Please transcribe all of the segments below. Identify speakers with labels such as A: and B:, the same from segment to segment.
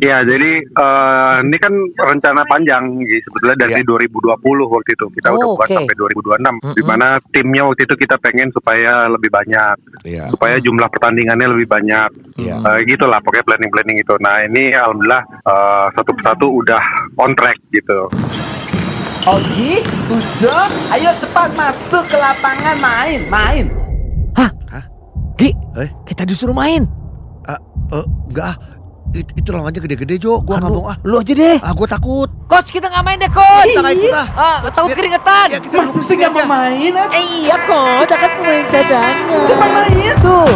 A: Ya, jadi eh, ini kan rencana panjang gitu, sebetulnya dari 2020 waktu itu. Kita udah
B: Oh,
A: buat
B: oke.
A: sampai 2026
B: Mm-mm.
A: di mana timnya waktu itu kita pengen supaya lebih banyak,
C: Iya.
A: supaya jumlah pertandingannya lebih banyak.
C: Iya.
A: Eh, gitulah pokoknya planning-planning itu. Nah, ini alhamdulillah eh, satu persatu udah on track gitu.
D: Ogi, Ujo, ayo cepat masuk ke lapangan main, main.
B: Hah?
C: Hah?
B: Gi,
C: Eh?
B: kita disuruh main.
C: Ah, eh, enggak ah. It, itu lawannya gede-gede Jo, gua nggak mau ah.
B: Lu aja deh.
C: Ah, gua takut.
B: Coach, kita nggak main deh, coach.
C: Kita nggak ikut ah.
B: Ah, takut keringetan.
C: Ya, kita
D: Masa sih nggak mau main? ah?
B: Eh, iya, coach.
D: Kita kan pemain cadangan. Cepat main tuh.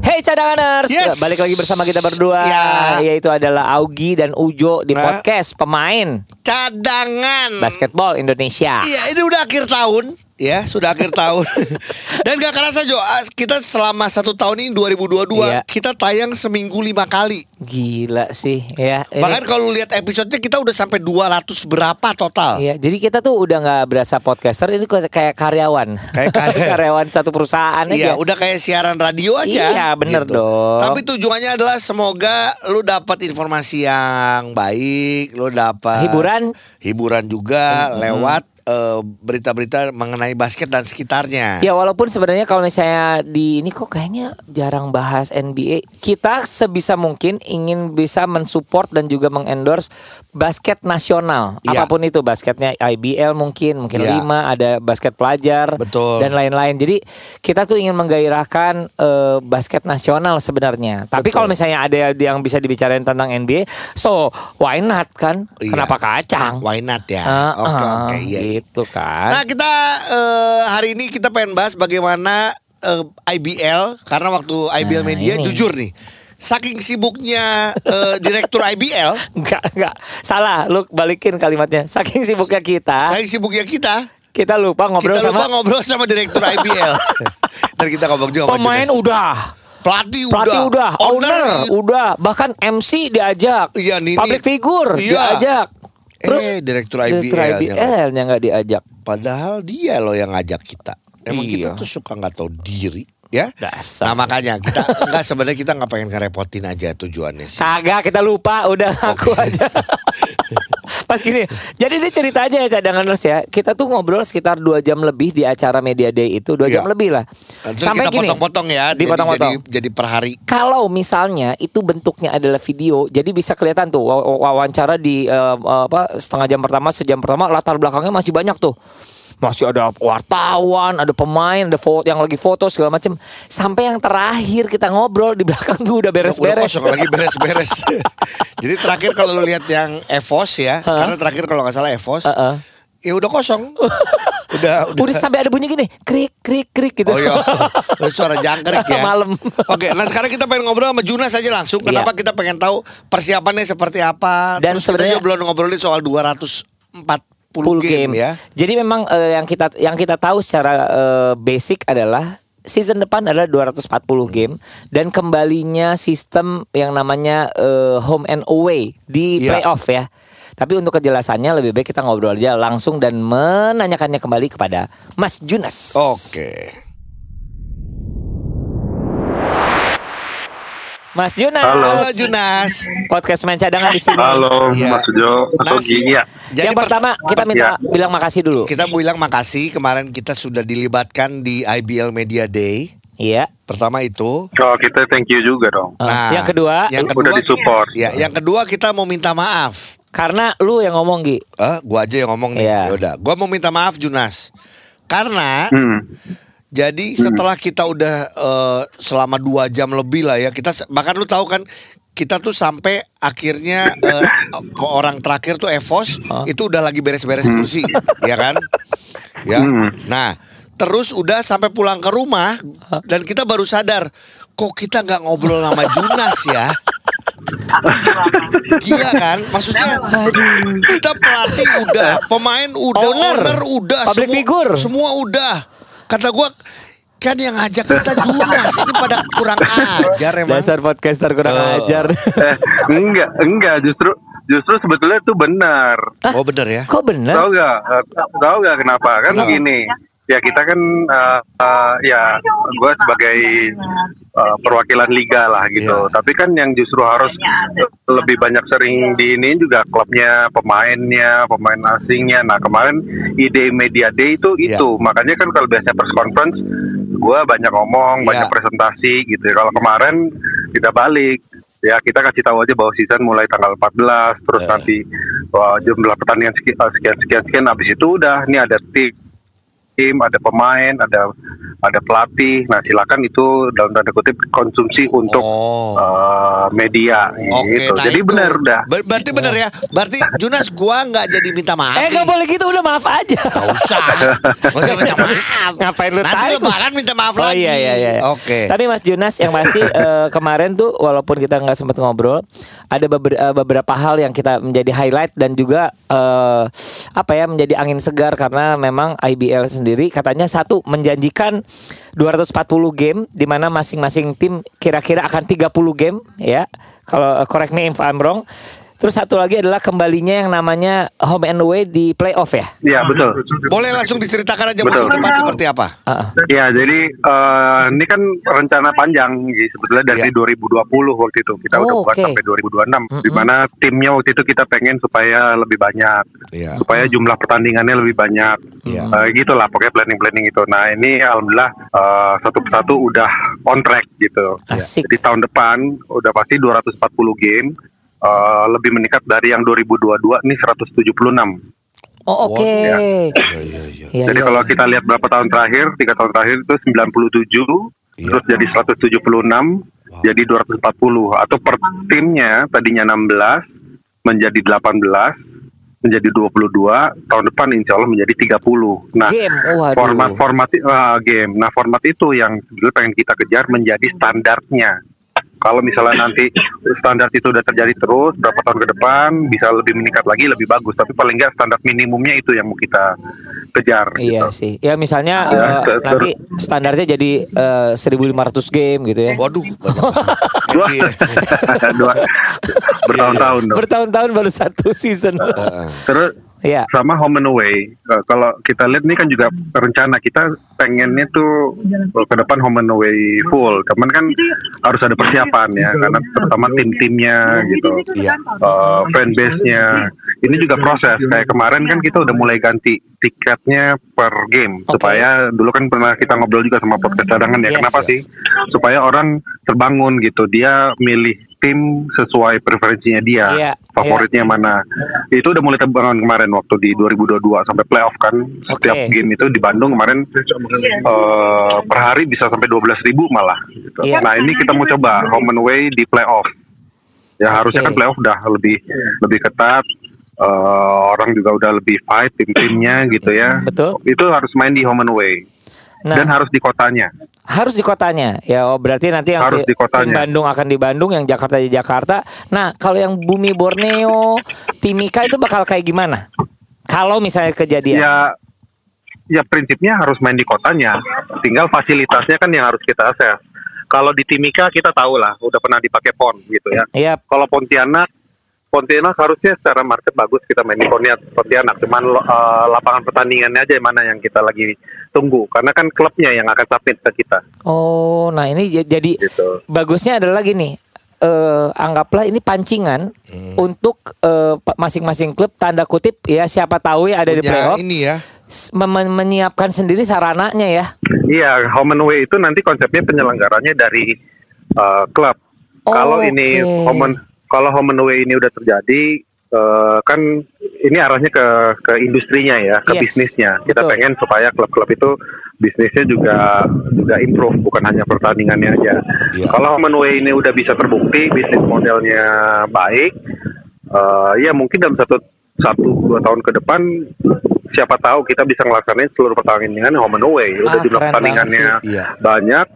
B: Hey cadanganers,
C: Yes.
B: balik lagi bersama kita berdua,
C: Ya.
B: yaitu adalah Augie dan Ujo di
C: Nah.
B: podcast pemain
C: Cadangan.
B: basketball Indonesia.
C: Iya, ini udah akhir tahun. Ya, sudah akhir tahun. Dan gak kerasa Jo, ah, kita selama satu tahun ini 2022
B: Iya.
C: kita tayang seminggu lima kali.
B: Gila sih, ya. Ini-
C: Bahkan kalau lihat episodenya kita udah sampai 200 berapa total.
B: Iya, jadi kita tuh udah nggak berasa podcaster, ini kayak karyawan,
C: Kayak karya-
B: karyawan satu perusahaan
C: Iya,
B: aja.
C: udah kayak siaran radio aja. gitu.
B: Iya, bener dong.
C: Tapi tujuannya adalah semoga lu dapat informasi yang baik, lu dapat
B: Hiburan.
C: hiburan juga lewat eh, berita-berita mengenai basket dan sekitarnya.
B: Ya walaupun sebenarnya kalau misalnya di ini kok kayaknya jarang bahas NBA, kita sebisa mungkin ingin bisa mensupport dan juga mengendorse basket nasional,
C: Iya.
B: apa pun itu basketnya IBL mungkin, mungkin
C: Iya.
B: lima ada basket pelajar,
C: Betul.
B: dan lain-lain. Jadi kita tuh ingin menggairahkan eh, basket nasional sebenarnya. Tapi kalau misalnya ada yang bisa dibicarain tentang NBA, so why not kan?
C: Iya.
B: Kenapa kacang?
C: Why not ya?
B: Ah,
C: Oke
B: ah,
C: oke iya. iya.
B: gitu kan.
C: Nah kita eh, hari ini kita pengen bahas bagaimana eh, IBL karena waktu IBL
B: Nah,
C: Media
B: ini.
C: jujur nih, saking sibuknya eh, direktur IBL,
B: Enggak, enggak. Salah, lu balikin kalimatnya. Saking sibuknya kita,
C: saking sibuknya kita,
B: kita lupa ngobrol
C: kita lupa
B: sama
C: ngobrol sama direktur IBL. Dan kita ngomong juga
B: pemain udah,
C: pelatih,
B: pelatih udah, owner,
C: owner,
B: udah, bahkan MC diajak.
C: Iya, Nini.
B: Public figure
C: Iya.
B: diajak. Terus
C: eh direktur IBL,
B: direktur IBL-nya nggak diajak.
C: Padahal dia loh yang ngajak kita. Emang kita
B: Iya.
C: tuh suka nggak tahu diri, ya.
B: Dasar.
C: Nah makanya kita nggak sebenarnya kita nggak pengen ngerepotin aja tujuannya sih.
B: Kagak kita lupa udah aku aja. Pas gini, jadi dia cerita aja ya cadanganers ya. Kita tuh ngobrol sekitar dua jam lebih di acara media day itu dua
C: Iya.
B: jam lebih lah.
C: Terus kita potong-potong ya, jadi,
B: dipotong-potong.
C: jadi, jadi per hari.
B: Kalau misalnya itu bentuknya adalah video, jadi bisa kelihatan tuh wa- wa- wawancara di eh, apa setengah jam pertama, sejam pertama latar belakangnya masih banyak tuh. Masih ada wartawan, ada pemain, ada foto yang lagi foto segala macam. Sampai yang terakhir kita ngobrol di belakang tuh udah
C: Udah
B: beres-beres.
C: kosong lagi beres-beres. jadi terakhir kalau lu lihat yang Evos ya, karena terakhir kalau nggak salah Evos,
B: Heeh.
C: ya udah kosong. udah,
B: Udah sampai ada bunyi gini, krik krik krik gitu.
C: Oh iya, suara jangkrik ya.
B: Malam.
C: Oke, nah sekarang kita pengen ngobrol sama Junas aja langsung. Kenapa
B: Iya.
C: kita pengen tahu persiapannya seperti apa?
B: Dan
C: Terus kita
B: sebenarnya-
C: juga belum ngobrolin soal 240
B: full
C: game,
B: game,
C: ya.
B: Jadi memang eh, yang kita yang kita tahu secara eh, basic adalah season depan adalah 240 game dan kembalinya sistem yang namanya eh, home and away di
C: Iya.
B: playoff ya. Tapi untuk kejelasannya lebih baik kita ngobrol aja langsung dan menanyakannya kembali kepada Mas Junas.
C: Oke.
B: Mas Junas.
A: Halo.
C: Halo Junas.
B: Podcast main cadangan di sini.
A: Halo,
C: Iya.
A: Mas
C: Nas.
A: Gigi ya.
C: Jadi
B: yang
C: per-
B: pertama kita minta
A: Ya.
B: bilang makasih dulu.
C: kita bilang makasih kemarin kita sudah dilibatkan di IBL Media Day.
B: Iya.
C: Pertama itu.
A: Oh, kita thank you juga dong.
B: Eh, yang kedua,
C: yang
A: Udah
C: kedua
A: disupport.
C: Ya, yang kedua kita mau minta maaf.
B: karena lu yang ngomong Gi.
C: Eh, gua aja yang ngomong nih.
B: Iya.
C: Yaudah, gua mau minta maaf Junas. Karena
A: Hmm.
C: Jadi setelah kita udah eh, selama dua jam lebih lah ya kita bahkan lu tahu kan kita tuh sampai akhirnya eh, orang terakhir tuh Evos itu udah lagi beres-beres kursi ya kan? Ya.
A: Hmm.
C: nah terus udah sampai pulang ke rumah dan kita baru sadar kok kita nggak ngobrol sama Junas ya? Gila kan? Maksudnya Kita pelatih udah Pemain udah
B: Owner.
C: Owner, udah
B: Public
C: semua,
B: figure.
C: Semua udah Kata gua Kan yang ngajak kita Junas Ini pada kurang ajar emang
B: Dasar podcaster kurang
C: Oh.
B: ajar.
A: Eh, enggak, enggak, justru justru sebetulnya itu benar.
C: Oh bener ya
B: Kok bener?
A: Tahu gak? Tahu gak kenapa? Kan
C: Kenapa?
A: gini. ya kita kan uh, uh, ya gue sebagai uh, perwakilan liga lah gitu.
C: Iya.
A: Tapi kan yang justru harus lebih banyak sering di ini juga klubnya, pemainnya, pemain asingnya. Nah kemarin ide media day itu
C: Iya.
A: itu makanya kan kalau biasanya press conference gue banyak ngomong,
C: Iya.
A: banyak presentasi gitu. Kalau kemarin kita balik ya kita kasih tahu aja bahwa season mulai tanggal 14 terus
C: Iya.
A: nanti wah, jumlah pertandingan sekian sekian sekian, sekian. habis itu udah ini ada tim tim, ada pemain, ada ada pelatih. Nah, silakan itu dalam tanda kutip konsumsi untuk
C: Oh.
A: uh, media
C: Oke,
A: gitu.
C: nah
A: Jadi
C: itu.
A: benar udah.
C: Ber- berarti benar ya. Berarti Junas gua nggak jadi minta maaf.
B: Eh
C: nih.
B: gak boleh gitu udah maaf aja.
C: Nggak usah. Nggak usah minta maaf.
B: Ngapain lu
C: Nanti
B: tarik?
C: lebaran minta maaf
B: Oh
C: lagi.
B: iya iya iya.
C: Oke.
B: Tapi Mas Junas yang pasti eh, kemarin tuh walaupun kita nggak sempat ngobrol, ada beber- eh, beberapa hal yang kita menjadi highlight dan juga eh, apa ya menjadi angin segar karena memang IBL sendiri katanya satu menjanjikan 240 game di mana masing-masing tim kira-kira akan 30 game ya. Kalau eh, correct me if I'm wrong. Terus satu lagi adalah kembalinya yang namanya home and away di playoff ya.
A: Iya, betul.
C: Boleh langsung diceritakan aja
A: Betul.
C: musim depan seperti apa?
B: Ah, ah.
A: Ya, jadi eh, ini kan rencana panjang gitu, sebetulnya dari
C: Iya.
A: 2020 waktu itu. Kita udah
B: Oh,
A: buat
B: oke.
A: sampai 2026 di mana timnya waktu itu kita pengen supaya lebih banyak.
C: Iya.
A: Supaya jumlah pertandingannya lebih banyak.
C: Iya.
A: Eh, gitulah pokoknya planning-planning itu. Nah, ini alhamdulillah eh, satu persatu udah on track gitu.
B: Asik.
A: Jadi tahun depan udah pasti 240 game. Eh, lebih meningkat dari yang 2022 ini 176.
B: Oh oke.
A: Ya.
C: Iya iya iya.
A: Jadi kalau kita lihat berapa tahun terakhir, tiga tahun terakhir itu 97,
C: Iya.
A: terus jadi 176, jadi 240 atau per timnya tadinya 16 menjadi 18 menjadi 22 tahun depan insya Allah menjadi 30. Nah,
B: game. Waduh.
A: format format uh, game. Nah, format itu yang sebetulnya pengen kita kejar menjadi standarnya. Kalau misalnya nanti standar itu udah terjadi terus berapa tahun ke depan bisa lebih meningkat lagi lebih bagus. Tapi paling nggak standar minimumnya itu yang mau kita kejar.
B: Iya
A: gitu.
B: sih. Ya misalnya
A: Ya,
B: eh,
A: ter-
B: nanti standarnya jadi eh, 1500 game gitu ya.
C: Waduh.
A: Dua, dua bertahun-tahun dong.
B: Bertahun-tahun baru satu season.
A: Terus
B: Iya.
A: sama home and away. Eh, kalau kita lihat ini kan juga rencana kita pengennya tuh eh, ke depan home and away full. Cuman kan harus ada persiapan ya, karena terutama tim-timnya gitu,
C: Iya.
A: eh, fanbase-nya. Ini juga proses. Kayak kemarin kan kita udah mulai ganti tiketnya per game
B: Oke.
A: supaya dulu kan pernah kita ngobrol juga sama podcast cadangan ya.
B: Yes.
A: Kenapa sih? Supaya orang terbangun gitu. Dia milih tim sesuai preferensinya dia
B: Iya,
A: favoritnya mana. Itu udah mulai terbangun kemarin waktu di 2022 sampai playoff kan. Setiap
B: Oke.
A: game itu di Bandung kemarin eh, per hari bisa sampai 12.000 ribu malah. Gitu.
B: Iya.
A: Nah ini kita mau coba home and away di playoff. Ya harusnya
B: Oke.
A: kan playoff udah lebih lebih ketat. Eh, orang juga udah lebih fight tim-timnya gitu ya.
B: Betul.
A: Itu harus main di home and away
B: Nah,
A: dan harus di kotanya.
B: harus di kotanya. Ya, oh berarti nanti yang
A: Harus
B: ti-
A: di kotanya.
B: tim Bandung akan di Bandung, yang Jakarta di Jakarta. Nah, kalau yang Bumi Borneo, Timika itu bakal kayak gimana? Kalau misalnya kejadian.
A: Ya, ya prinsipnya harus main di kotanya. Tinggal fasilitasnya kan yang harus kita akses. Kalau di Timika kita tahu lah, udah pernah dipakai PON gitu ya.
B: Iya,
A: Kalau Pontianak, Pontianak harusnya secara market bagus kita main di Pontianak. Pontianak. Cuman eh, lapangan pertandingannya aja yang mana yang kita lagi tunggu. Karena kan klubnya yang akan submit ke kita.
B: Oh, nah ini jadi
A: Gitu.
B: bagusnya adalah gini. Eh, anggaplah ini pancingan
C: Hmm.
B: untuk pa- masing-masing klub tanda kutip ya siapa tahu ya ada di
C: Punya
B: playoff
C: ini ya.
B: mem- menyiapkan sendiri sarananya ya.
A: Iya, home and away itu nanti konsepnya penyelenggaranya dari eh, klub.
B: Oh,
A: kalau ini
B: oke.
A: home kalau home and away ini udah terjadi eh, kan ini arahnya ke ke industrinya ya, ke
B: Yes,
A: bisnisnya. Kita
B: betul.
A: pengen supaya klub-klub itu bisnisnya juga juga improve bukan hanya pertandingannya aja.
C: Iya.
A: Kalau away ini udah bisa terbukti bisnis modelnya baik, eh, ya mungkin dalam satu satu dua tahun ke depan siapa tahu kita bisa ngelaksanain seluruh pertandingan home and away. Udah
B: Ah,
A: jumlah pertandingannya.
C: Iya.
A: banyak.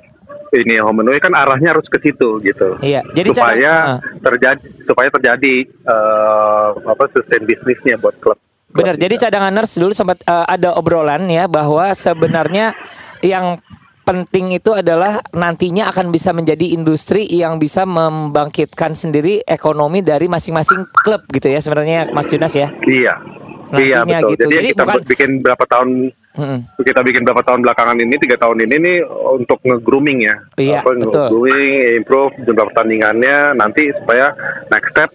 A: Ini away kan arahnya harus ke situ gitu.
B: Iya, jadi
A: supaya
B: cadang- ah.
A: terjadi supaya terjadi eh, apa sustain bisnisnya buat klub.
B: Benar. Jadi
A: kita.
B: cadanganers dulu sempat eh, ada obrolan ya bahwa sebenarnya yang penting itu adalah nantinya akan bisa menjadi industri yang bisa membangkitkan sendiri ekonomi dari masing-masing klub gitu ya sebenarnya Mas Junas ya.
A: Iya. Iya
B: Nantinya
A: betul.
B: gitu.
A: Jadi,
B: Jadi
A: kita
B: bukan-
A: bikin berapa tahun
B: Mm-mm.
A: kita bikin beberapa tahun belakangan ini tiga tahun ini nih untuk nge-grooming ya
B: Iya,
A: apa
B: betul.
A: nge-grooming improve jumlah pertandingannya nanti supaya next step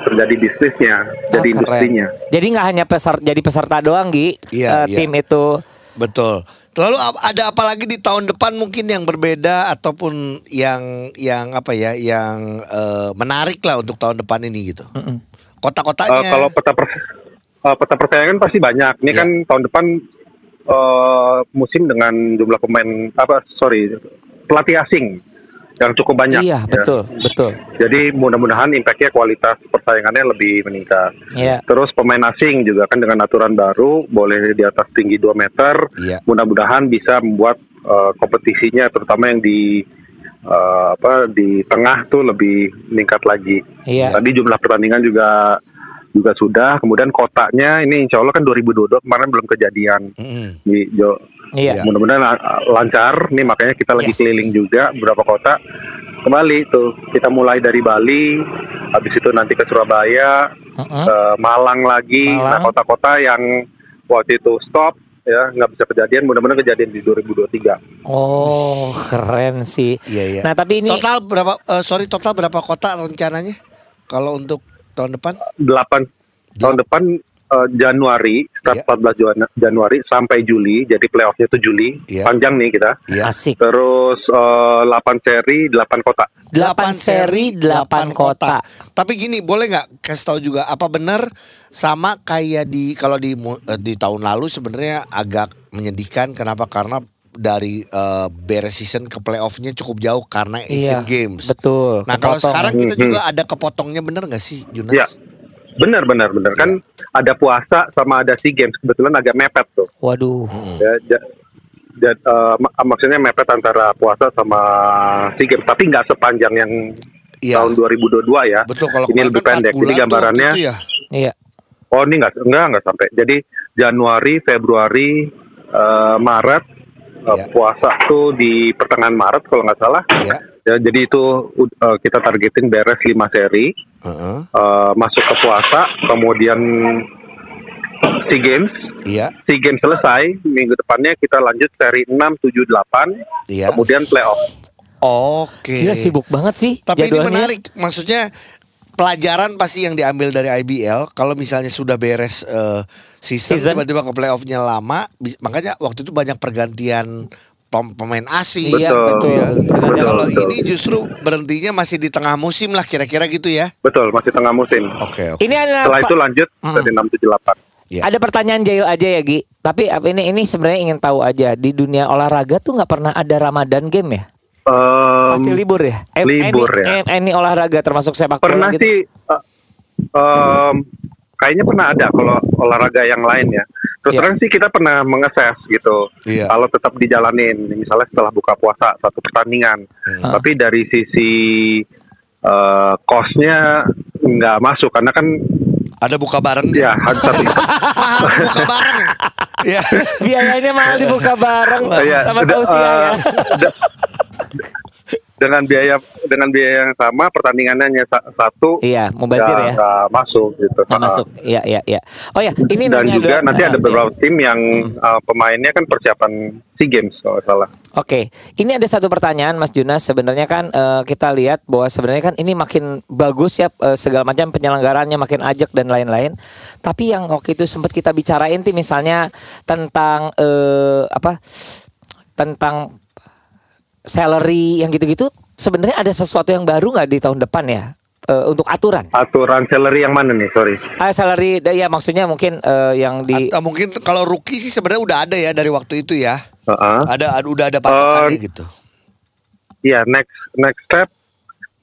A: terjadi bisnisnya
B: Oh,
A: jadi
B: keren.
A: industrinya
B: Jadi nggak hanya peserta jadi peserta doang Gi
C: Iya,
B: eh,
C: iya.
B: tim itu.
C: Betul. Lalu ada apa lagi di tahun depan mungkin yang berbeda ataupun yang yang apa ya yang eh, menarik lah untuk tahun depan ini gitu.
A: Eh,
C: Kota-kotanya.
A: kalau peta per, eh, peta persaingan pasti banyak ini
C: Iya.
A: kan tahun depan eh, musim dengan jumlah pemain apa sorry pelatih asing yang cukup banyak
B: Iya,
A: ya.
B: betul, betul.
A: jadi mudah-mudahan impactnya kualitas persaingannya lebih meningkat
B: Iya.
A: Terus pemain asing juga kan dengan aturan baru boleh di atas tinggi 2 meter.
C: Iya.
A: Mudah-mudahan bisa membuat eh, kompetisinya terutama yang di eh, apa di tengah tuh lebih meningkat lagi.
B: Iya.
A: Tadi jumlah pertandingan juga juga sudah. Kemudian kotanya ini insya Allah kan 2022 kemarin belum kejadian
C: Mm-mm.
A: di Jo.
B: Iya.
A: Mudah-mudahan la- lancar. Nih makanya kita lagi
B: Yes.
A: keliling juga beberapa kota. Kembali tuh kita mulai dari Bali, habis itu nanti ke Surabaya,
B: Mm-mm.
A: ke Malang lagi.
B: Malang.
A: Nah kota-kota yang waktu itu stop ya nggak bisa kejadian. Mudah-mudahan kejadian di 2023.
B: Oh, keren sih.
C: Iya, iya.
B: Nah, tapi ini
C: Total berapa eh, sorry total berapa kota rencananya? Kalau untuk tahun depan?
A: 8 tahun depan eh, Januari, start 14 Jan- Januari sampai Juli. Jadi playoffnya itu Juli.
C: Iya.
A: Panjang nih kita.
C: Iya.
B: asik.
A: Terus eh, 8 seri, 8 kota.
B: 8 seri, 8 kota.
C: Tapi gini, boleh nggak kasih tahu juga apa benar sama kayak di kalau di eh, di tahun lalu sebenarnya agak menyedihkan kenapa? Karena dari eh, beres season ke playoffnya cukup jauh karena Asian
B: Iya,
C: Games.
B: betul,
C: Nah kalau sekarang kita
A: Mhm.
C: juga ada kepotongnya bener nggak sih, Junas?
A: Iya. Benar, benar, benar. Kan ada puasa sama ada SEA Games. Kebetulan agak mepet tuh.
B: Waduh.
A: Ya, ja- ja- eh, mak- maksudnya mepet antara puasa sama SEA Games. Tapi nggak sepanjang yang
C: Iya.
A: tahun 2022 ya.
C: Betul kalau
A: Ini lebih
C: kan
A: pendek. Jadi
C: tuh
A: gambarannya,
C: itu ya.
B: Iya.
A: oh ini nggak, enggak, nggak sampai. Jadi Januari, Februari, eh, Maret, eh,
C: Iya.
A: puasa tuh di pertengahan Maret kalau nggak salah.
C: Iya.
A: Ya, jadi itu eh, kita targetin beres 5 seri.
C: Heeh.
A: eh, masuk ke puasa, kemudian SEA Games,
C: Iya.
A: SEA Games selesai, minggu depannya kita lanjut seri 6, 7, 8,
C: Iya.
A: kemudian playoff.
C: Oke.
B: Gila sibuk banget sih
C: Tapi ini
B: jadwalnya.
C: menarik, maksudnya pelajaran pasti yang diambil dari IBL kalau misalnya sudah beres eh, season,
B: Season.
C: tiba-tiba ke playoffnya lama, makanya waktu itu banyak pergantian pem- pemain asing
B: Iya,
A: Betul.
C: gitu ya.
B: Betul,
C: Kalau
A: betul.
C: ini justru berhentinya masih di tengah musim lah kira-kira gitu ya.
A: Betul, masih tengah musim.
C: Oke, oke.
B: Ini ada
A: Setelah itu lanjut
B: Hmm.
A: seri 6, 7, 8.
C: Ya.
B: Ada pertanyaan Jail aja ya Gi. Tapi apa ini ini sebenarnya ingin tahu aja di dunia olahraga tuh nggak pernah ada Ramadan game ya?
A: Em,
B: Pasti libur ya? Eh,
A: libur
B: any,
A: ya.
B: eh, Any olahraga termasuk sepak bola
A: pernah
B: gitu.
A: sih, eh, em, kayaknya pernah ada kalau olahraga yang lain ya. Terus
B: Iya.
A: terang sih kita pernah mengeses gitu.
C: Iya.
A: Kalau tetap dijalanin, misalnya setelah buka puasa satu pertandingan.
B: Ah.
A: Tapi dari sisi eh cost-nya nggak masuk karena kan
C: Ada buka bareng dia.
A: ya harus satu
C: Mahal buka bareng. ya.
B: Biayanya mahal dibuka bareng
A: Iya,
B: sama tausiah ya.
A: eh, de- dengan biaya dengan biaya yang sama pertandingannya hanya sa- satu
B: Iya, mubazir ya.
A: masuk gitu
B: Nggak
A: Ah.
B: masuk. Iya, iya, iya. Oh ya, ini
A: dan juga
B: dulu-
A: nanti
B: ah,
A: ada
B: iya.
A: beberapa tim yang uh, pemainnya kan persiapan SEA Games kalau salah.
B: Oke, ini ada satu pertanyaan Mas Junas. Sebenarnya kan eh, kita lihat bahwa sebenarnya kan ini makin bagus ya eh, segala macam penyelenggarannya makin ajak dan lain-lain. Tapi yang waktu itu sempat kita bicarain tuh misalnya tentang eh, apa? Tentang salary yang gitu-gitu. Sebenarnya ada sesuatu yang baru nggak di tahun depan ya eh, untuk aturan?
A: Aturan salary yang mana nih? Sorry.
B: Ah, salary ya maksudnya mungkin eh, yang di
C: Atau mungkin kalau rookie sih sebenarnya udah ada ya dari waktu itu ya.
A: Heeh.
C: Ada udah ada patokannya
A: Eh,
C: gitu.
A: Iya, next next step.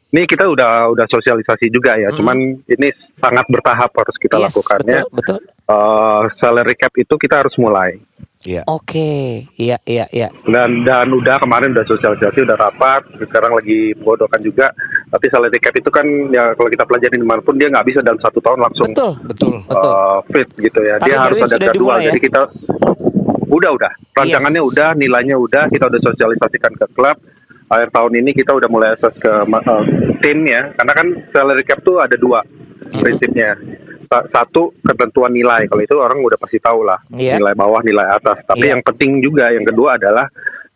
A: Ini kita udah udah sosialisasi juga ya. Cuman ini sangat bertahap harus kita
B: Yes,
A: lakukannya.
B: betul, betul.
A: Eh, salary cap itu kita harus mulai.
C: Iya.
B: Oke, iya iya iya.
A: dan dan udah kemarin udah sosialisasi udah rapat sekarang lagi menggodokan juga tapi salary cap itu kan ya kalau kita pelajari di mana pun dia nggak bisa dalam satu tahun langsung
B: Betul.
C: Betul.
B: Betul.
A: uh, fit gitu ya
B: Tapi
A: dia harus ada jadwal
B: dimulai ya?
A: jadi kita udah udah rancangannya
B: Yes.
A: udah nilainya udah kita udah sosialisasikan ke klub akhir tahun ini kita udah mulai akses ke uh, tim ya karena kan salary cap tuh ada dua prinsipnya sa- satu ketentuan nilai. Kalau itu orang udah pasti tahu lah
B: Iya.
A: nilai bawah, nilai atas. Tapi
B: Iya.
A: yang penting juga yang kedua adalah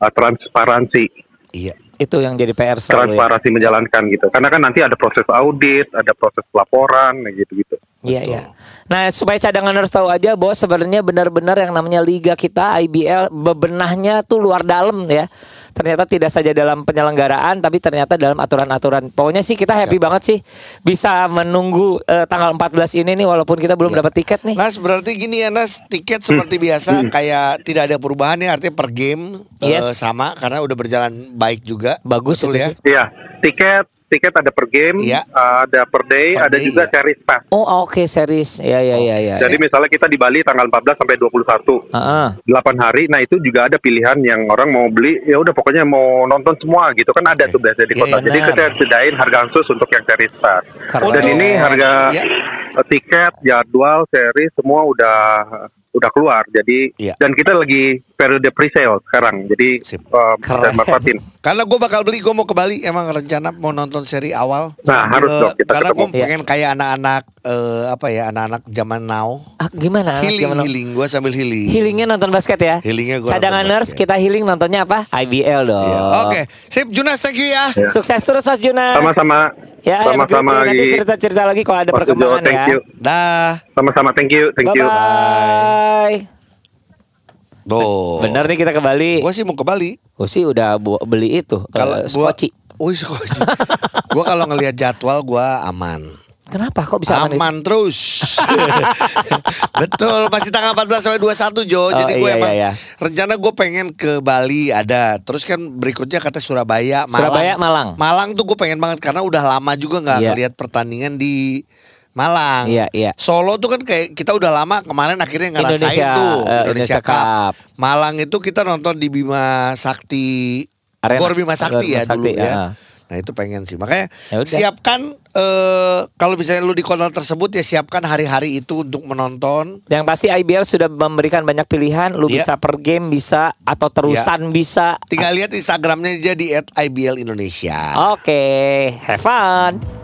A: uh, transparansi,
C: Iya.
B: Itu yang jadi PR selalu ya.
A: transparansi menjalankan gitu. Karena kan nanti ada proses audit, ada proses pelaporan, gitu-gitu.
B: Iya iya. Nah supaya cadangan harus tahu aja bahwa sebenarnya benar-benar yang namanya liga kita IBL bebenahnya tuh luar dalam ya. Ternyata tidak saja dalam penyelenggaraan tapi ternyata dalam aturan-aturan. Pokoknya sih kita happy banget sih bisa menunggu eh, tanggal 14 ini nih walaupun kita belum
C: Iya.
B: dapat tiket nih.
C: Nas berarti gini ya Nas tiket seperti biasa kayak tidak ada perubahan ya artinya per game
B: Yes.
C: sama karena udah berjalan baik juga.
B: Bagus
C: Betul
B: itu
C: ya.
A: Iya, tiket tiket ada per game,
C: Iya.
A: uh, ada per day,
C: Per
A: ada
C: day,
A: juga
C: iya.
A: series pass.
B: Oh oke series. Ya ya ya ya.
A: Jadi misalnya kita di Bali tanggal 14 sampai 21.
B: Heeh.
A: 8 hari, nah itu juga ada pilihan yang orang mau beli, ya udah pokoknya mau nonton semua gitu kan ada tuh biasanya di
C: Iya,
A: kota. Jadi
B: benar.
A: kita sediain harga khusus untuk yang series pass.
B: Keren.
A: Dan ini harga
C: Iya.
A: Eh, tiket, jadwal, seri semua udah udah keluar. Jadi
C: Iya.
A: dan kita lagi periode pre-sale sekarang. Jadi
C: Sip.
B: Keren.
A: manfaatin.
C: Karena gue bakal beli, gue mau ke Bali emang rencana mau nonton seri awal.
A: Nah, harus dong kita
C: Karena gue
A: ketemu.
B: Iya.
C: pengen kayak anak-anak eh, apa ya anak-anak zaman now.
B: Ah, gimana?
C: healing
B: Gimana?
C: healing gue sambil healing.
B: Healingnya nonton basket ya?
C: Healingnya gua nonton
B: Cadanganers
C: basket.
B: kita healing nontonnya apa? IBL dong.
C: Iya. Oke, sip Junas thank you ya.
A: Ya.
B: Sukses terus Mas Junas.
A: Sama-sama.
B: Ya, have a great
A: Sama-sama
B: day. nanti cerita-cerita lagi kalau ada
A: Mas
B: perkembangan
A: thank
B: ya.
A: you.
C: Dah.
A: Sama-sama, thank you, thank
B: Bye
A: you.
B: bye.
C: Tuh.
B: Bener nih kita ke Bali.
C: Gue sih mau ke Bali.
B: Gue sih udah bu- beli itu
C: Kalau
B: eh,
C: gua. Wih, skoci. gue kalau ngelihat jadwal gue aman.
B: Kenapa kok bisa aman?
C: aman terus. Betul, masih tanggal 14 sampai 21 Jo.
B: Oh,
C: Jadi gue
B: iya,
C: emang
B: iya, iya.
C: rencana gue pengen ke Bali ada. Terus kan berikutnya kata Surabaya, Malang.
B: Surabaya, Malang.
C: Malang tuh gue pengen banget karena udah lama juga nggak
B: Iya.
C: ngeliat pertandingan di Malang.
B: Iya, iya.
C: Solo tuh kan kayak kita udah lama kemarin akhirnya ngerasain
B: Indonesia,
C: tuh
B: eh, Indonesia Cup.
C: Malang itu kita nonton di Bima Sakti
B: Arena.
C: Gor Bima Sakti
B: Gor
C: ya
B: Bima
C: dulu
B: Sakti,
C: ya.
B: ya.
C: Nah itu pengen sih makanya
B: Ya udah.
C: siapkan eh kalau misalnya lu di kota tersebut ya siapkan hari-hari itu untuk menonton.
B: Yang pasti IBL sudah memberikan banyak pilihan. Lu
C: Iya.
B: bisa per game bisa atau terusan bisa.
C: Tinggal lihat Instagramnya aja di @ibl Indonesia.
B: Oke, have fun.